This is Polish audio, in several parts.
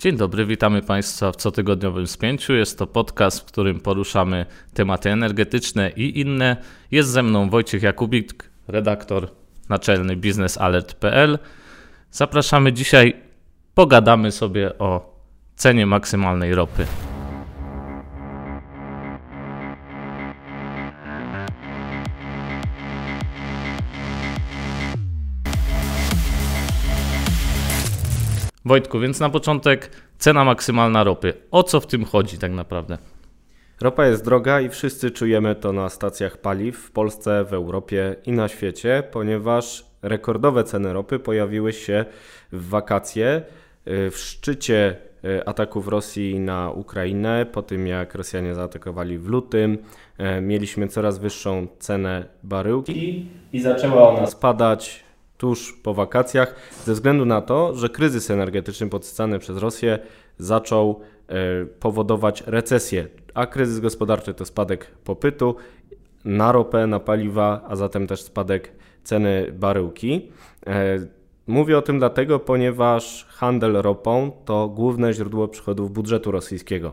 Dzień dobry, witamy Państwa w cotygodniowym spięciu. Jest to podcast, w którym poruszamy tematy energetyczne i inne. Jest ze mną Wojciech Jakubik, redaktor naczelny biznesalert.pl. Zapraszamy dzisiaj, pogadamy sobie o cenie maksymalnej ropy. Wojtku, więc na początek cena maksymalna ropy. O co w tym chodzi tak naprawdę? Ropa jest droga i wszyscy czujemy to na stacjach paliw w Polsce, w Europie i na świecie, ponieważ rekordowe ceny ropy pojawiły się w wakacje y, w szczycie y, ataków Rosji na Ukrainę, po tym jak Rosjanie zaatakowali w lutym, y, mieliśmy coraz wyższą cenę baryłki i zaczęła ona spadać tuż po wakacjach, ze względu na to, że kryzys energetyczny podsycany przez Rosję zaczął e, powodować recesję, a kryzys gospodarczy to spadek popytu na ropę, na paliwa, a zatem też spadek ceny baryłki. E, mówię o tym dlatego, ponieważ handel ropą to główne źródło przychodów budżetu rosyjskiego.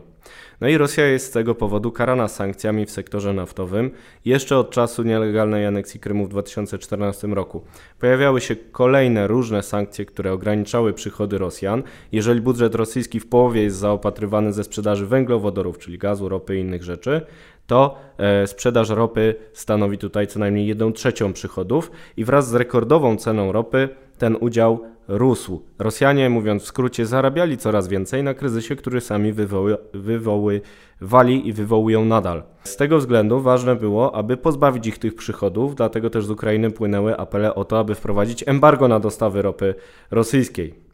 No i Rosja jest z tego powodu karana sankcjami w sektorze naftowym jeszcze od czasu nielegalnej aneksji Krymu w 2014 roku. Pojawiały się kolejne różne sankcje, które ograniczały przychody Rosjan. Jeżeli budżet rosyjski w połowie jest zaopatrywany ze sprzedaży węglowodorów, czyli gazu, ropy i innych rzeczy, to e, sprzedaż ropy stanowi tutaj co najmniej 1 trzecią przychodów i wraz z rekordową ceną ropy ten udział rósł. Rosjanie, mówiąc w skrócie, zarabiali coraz więcej na kryzysie, który sami wywoły, wywoływali i wywołują nadal. Z tego względu ważne było, aby pozbawić ich tych przychodów, dlatego też z Ukrainy płynęły apele o to, aby wprowadzić embargo na dostawy ropy rosyjskiej.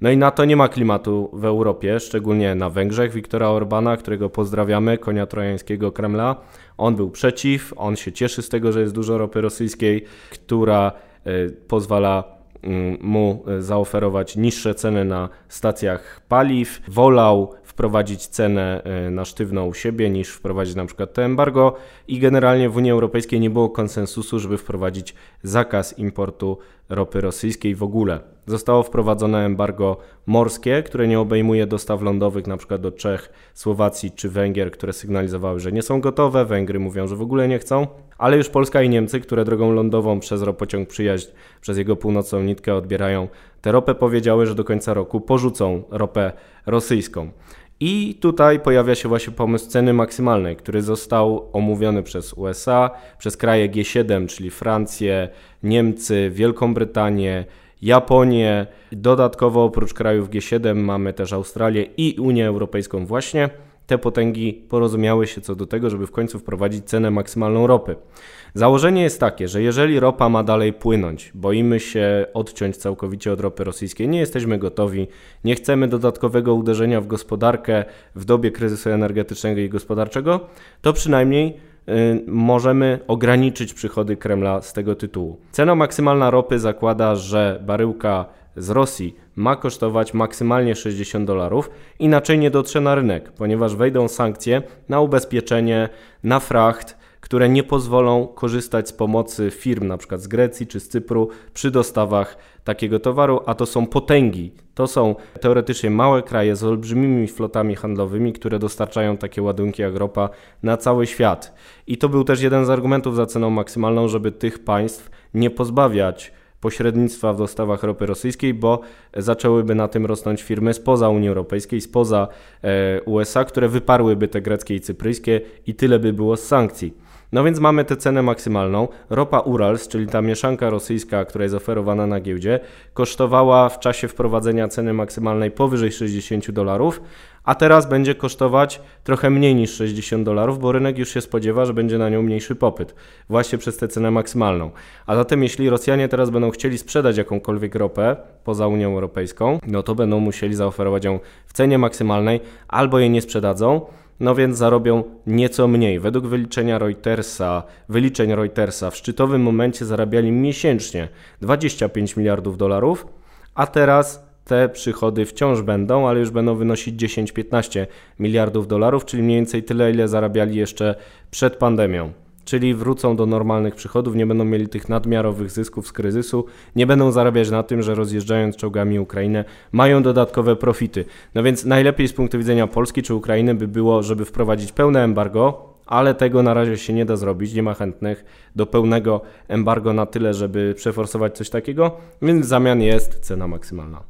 No i na to nie ma klimatu w Europie, szczególnie na Węgrzech. Wiktora Orbana, którego pozdrawiamy, konia trojańskiego Kremla. On był przeciw, on się cieszy z tego, że jest dużo ropy rosyjskiej, która y, pozwala mu e, zaoferować niższe ceny na stacjach paliw. Wolał wprowadzić cenę e, na sztywno u siebie niż wprowadzić na przykład to embargo i generalnie w Unii Europejskiej nie było konsensusu, żeby wprowadzić zakaz importu ropy rosyjskiej w ogóle. Zostało wprowadzone embargo morskie, które nie obejmuje dostaw lądowych np. do Czech, Słowacji czy Węgier, które sygnalizowały, że nie są gotowe. Węgry mówią, że w ogóle nie chcą, ale już Polska i Niemcy, które drogą lądową przez ropociąg Przyjaźń, przez jego północną nitkę odbierają tę ropę, powiedziały, że do końca roku porzucą ropę rosyjską. I tutaj pojawia się właśnie pomysł ceny maksymalnej, który został omówiony przez USA, przez kraje G7, czyli Francję, Niemcy, Wielką Brytanię, Japonię. Dodatkowo oprócz krajów G7 mamy też Australię i Unię Europejską właśnie. Te potęgi porozumiały się co do tego, żeby w końcu wprowadzić cenę maksymalną ropy. Założenie jest takie, że jeżeli ropa ma dalej płynąć, boimy się odciąć całkowicie od ropy rosyjskiej, nie jesteśmy gotowi, nie chcemy dodatkowego uderzenia w gospodarkę w dobie kryzysu energetycznego i gospodarczego, to przynajmniej możemy ograniczyć przychody Kremla z tego tytułu. Cena maksymalna ropy zakłada, że baryłka z Rosji ma kosztować maksymalnie 60 dolarów, inaczej nie dotrze na rynek, ponieważ wejdą sankcje na ubezpieczenie, na fracht, które nie pozwolą korzystać z pomocy firm, np. z Grecji czy z Cypru, przy dostawach takiego towaru, a to są potęgi. To są teoretycznie małe kraje z olbrzymimi flotami handlowymi, które dostarczają takie ładunki jak ropa na cały świat. I to był też jeden z argumentów za ceną maksymalną, żeby tych państw nie pozbawiać pośrednictwa w dostawach ropy rosyjskiej, bo zaczęłyby na tym rosnąć firmy spoza Unii Europejskiej, spoza e, USA, które wyparłyby te greckie i cypryjskie i tyle by było z sankcji. No więc mamy tę cenę maksymalną. Ropa Urals, czyli ta mieszanka rosyjska, która jest oferowana na giełdzie, kosztowała w czasie wprowadzenia ceny maksymalnej powyżej 60 dolarów, a teraz będzie kosztować trochę mniej niż 60 dolarów, bo rynek już się spodziewa, że będzie na nią mniejszy popyt, właśnie przez tę cenę maksymalną. A zatem jeśli Rosjanie teraz będą chcieli sprzedać jakąkolwiek ropę poza Unią Europejską, no to będą musieli zaoferować ją w cenie maksymalnej albo jej nie sprzedadzą, no więc zarobią nieco mniej. Według wyliczenia Reutersa, wyliczeń Reutersa w szczytowym momencie zarabiali miesięcznie 25 miliardów dolarów, a teraz te przychody wciąż będą, ale już będą wynosić 10-15 miliardów dolarów, czyli mniej więcej tyle, ile zarabiali jeszcze przed pandemią. Czyli wrócą do normalnych przychodów, nie będą mieli tych nadmiarowych zysków z kryzysu, nie będą zarabiać na tym, że rozjeżdżając czołgami Ukrainę mają dodatkowe profity. No więc najlepiej z punktu widzenia Polski czy Ukrainy by było, żeby wprowadzić pełne embargo, ale tego na razie się nie da zrobić, nie ma chętnych do pełnego embargo na tyle, żeby przeforsować coś takiego, więc w zamian jest cena maksymalna.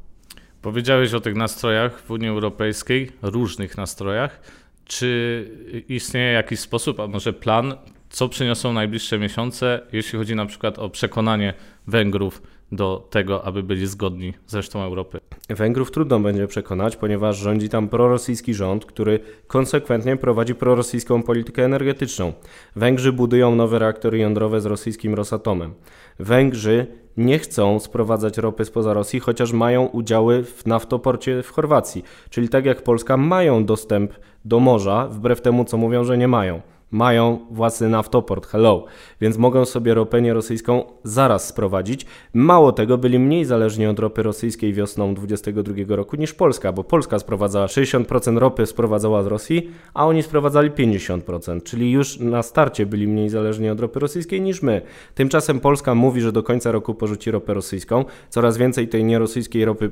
Powiedziałeś o tych nastrojach w Unii Europejskiej, różnych nastrojach. Czy istnieje jakiś sposób, a może plan, co przyniosą najbliższe miesiące, jeśli chodzi na przykład o przekonanie Węgrów do tego, aby byli zgodni z resztą Europy? Węgrów trudno będzie przekonać, ponieważ rządzi tam prorosyjski rząd, który konsekwentnie prowadzi prorosyjską politykę energetyczną. Węgrzy budują nowe reaktory jądrowe z rosyjskim Rosatomem. Węgrzy nie chcą sprowadzać ropy spoza Rosji, chociaż mają udziały w naftoporcie w Chorwacji. Czyli tak jak Polska mają dostęp do morza, wbrew temu co mówią, że nie mają mają własny naftoport, hello, więc mogą sobie ropę nierosyjską zaraz sprowadzić. Mało tego, byli mniej zależni od ropy rosyjskiej wiosną 2022 roku niż Polska, bo Polska sprowadzała 60% ropy sprowadzała z Rosji, a oni sprowadzali 50%, czyli już na starcie byli mniej zależni od ropy rosyjskiej niż my. Tymczasem Polska mówi, że do końca roku porzuci ropę rosyjską, coraz więcej tej nierosyjskiej ropy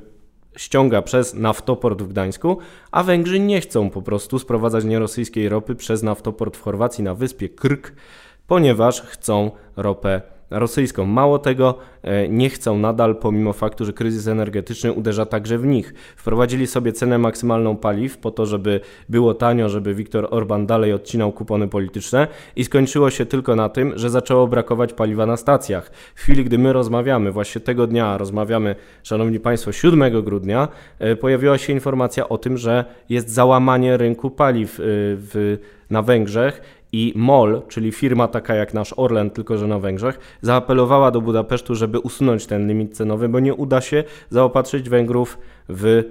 ściąga przez naftoport w Gdańsku, a Węgrzy nie chcą po prostu sprowadzać nierosyjskiej ropy przez naftoport w Chorwacji na wyspie Krk, ponieważ chcą ropę rosyjską. Mało tego, e, nie chcą nadal, pomimo faktu, że kryzys energetyczny uderza także w nich. Wprowadzili sobie cenę maksymalną paliw po to, żeby było tanio, żeby Viktor Orban dalej odcinał kupony polityczne i skończyło się tylko na tym, że zaczęło brakować paliwa na stacjach. W chwili, gdy my rozmawiamy, właśnie tego dnia rozmawiamy, szanowni państwo, 7 grudnia, e, pojawiła się informacja o tym, że jest załamanie rynku paliw e, w, na Węgrzech i MOL, czyli firma taka jak nasz Orlen, tylko że na Węgrzech, zaapelowała do Budapesztu, żeby usunąć ten limit cenowy, bo nie uda się zaopatrzyć Węgrów w e,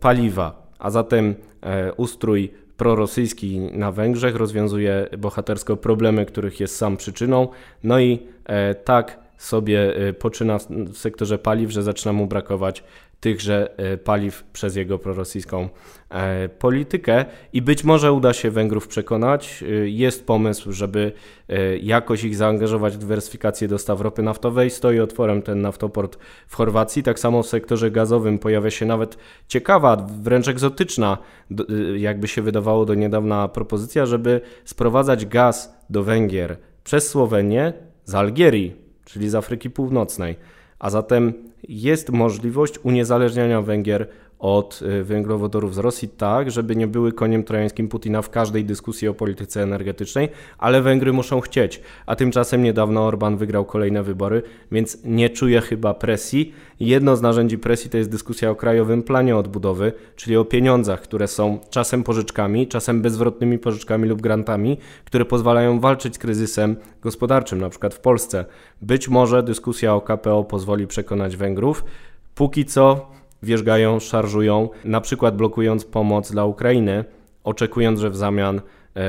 paliwa. A zatem e, ustrój prorosyjski na Węgrzech rozwiązuje bohatersko problemy, których jest sam przyczyną. No i e, tak sobie e, poczyna w sektorze paliw, że zaczyna mu brakować tychże e, paliw przez jego prorosyjską e, politykę i być może uda się Węgrów przekonać. E, jest pomysł, żeby jakoś ich zaangażować w dywersyfikację dostaw ropy naftowej. Stoi otworem ten naftoport w Chorwacji. Tak samo w sektorze gazowym pojawia się nawet ciekawa, wręcz egzotyczna, jakby się wydawało do niedawna propozycja, żeby sprowadzać gaz do Węgier przez Słowenię z Algierii, czyli z Afryki Północnej. A zatem jest możliwość uniezależniania Węgier od y, węglowodorów z Rosji tak, żeby nie były koniem trojańskim Putina w każdej dyskusji o polityce energetycznej, ale Węgry muszą chcieć. A tymczasem niedawno Orban wygrał kolejne wybory, więc nie czuje chyba presji. Jedno z narzędzi presji to jest dyskusja o krajowym planie odbudowy, czyli o pieniądzach, które są czasem pożyczkami, czasem bezwrotnymi pożyczkami lub grantami, które pozwalają walczyć z kryzysem gospodarczym, na przykład w Polsce. Być może dyskusja o KPO pozwoli przekonać Węgrów. Póki co wierzgają, szarżują, na przykład blokując pomoc dla Ukrainy, oczekując, że w zamian e,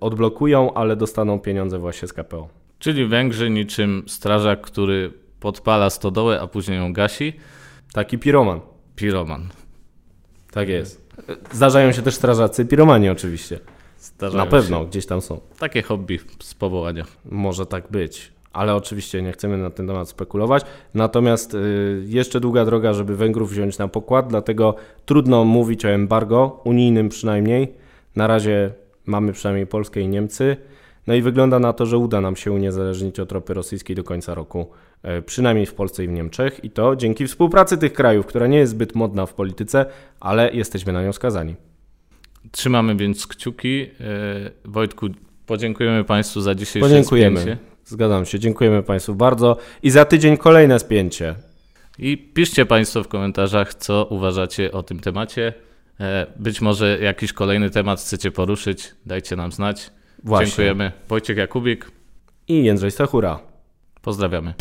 odblokują, ale dostaną pieniądze właśnie z KPO. Czyli Węgrzy niczym strażak, który podpala stodołę, a później ją gasi. Taki piroman. Piroman. Tak jest. Zdarzają się też strażacy piromani oczywiście. Zdarzają Na pewno, się. gdzieś tam są. Takie hobby z powołania. Może tak być ale oczywiście nie chcemy na ten temat spekulować. Natomiast y, jeszcze długa droga, żeby Węgrów wziąć na pokład, dlatego trudno mówić o embargo, unijnym przynajmniej. Na razie mamy przynajmniej Polskę i Niemcy. No i wygląda na to, że uda nam się uniezależnić od ropy rosyjskiej do końca roku, y, przynajmniej w Polsce i w Niemczech. I to dzięki współpracy tych krajów, która nie jest zbyt modna w polityce, ale jesteśmy na nią skazani. Trzymamy więc kciuki. Y, Wojtku, podziękujemy Państwu za dzisiejsze Podziękujemy. Spięcie. Zgadzam się. Dziękujemy Państwu bardzo. I za tydzień kolejne spięcie. I piszcie Państwo w komentarzach, co uważacie o tym temacie. E, być może jakiś kolejny temat chcecie poruszyć. Dajcie nam znać. Właśnie. Dziękujemy. Wojciech Jakubik i Jędrzej Stachura. Pozdrawiamy.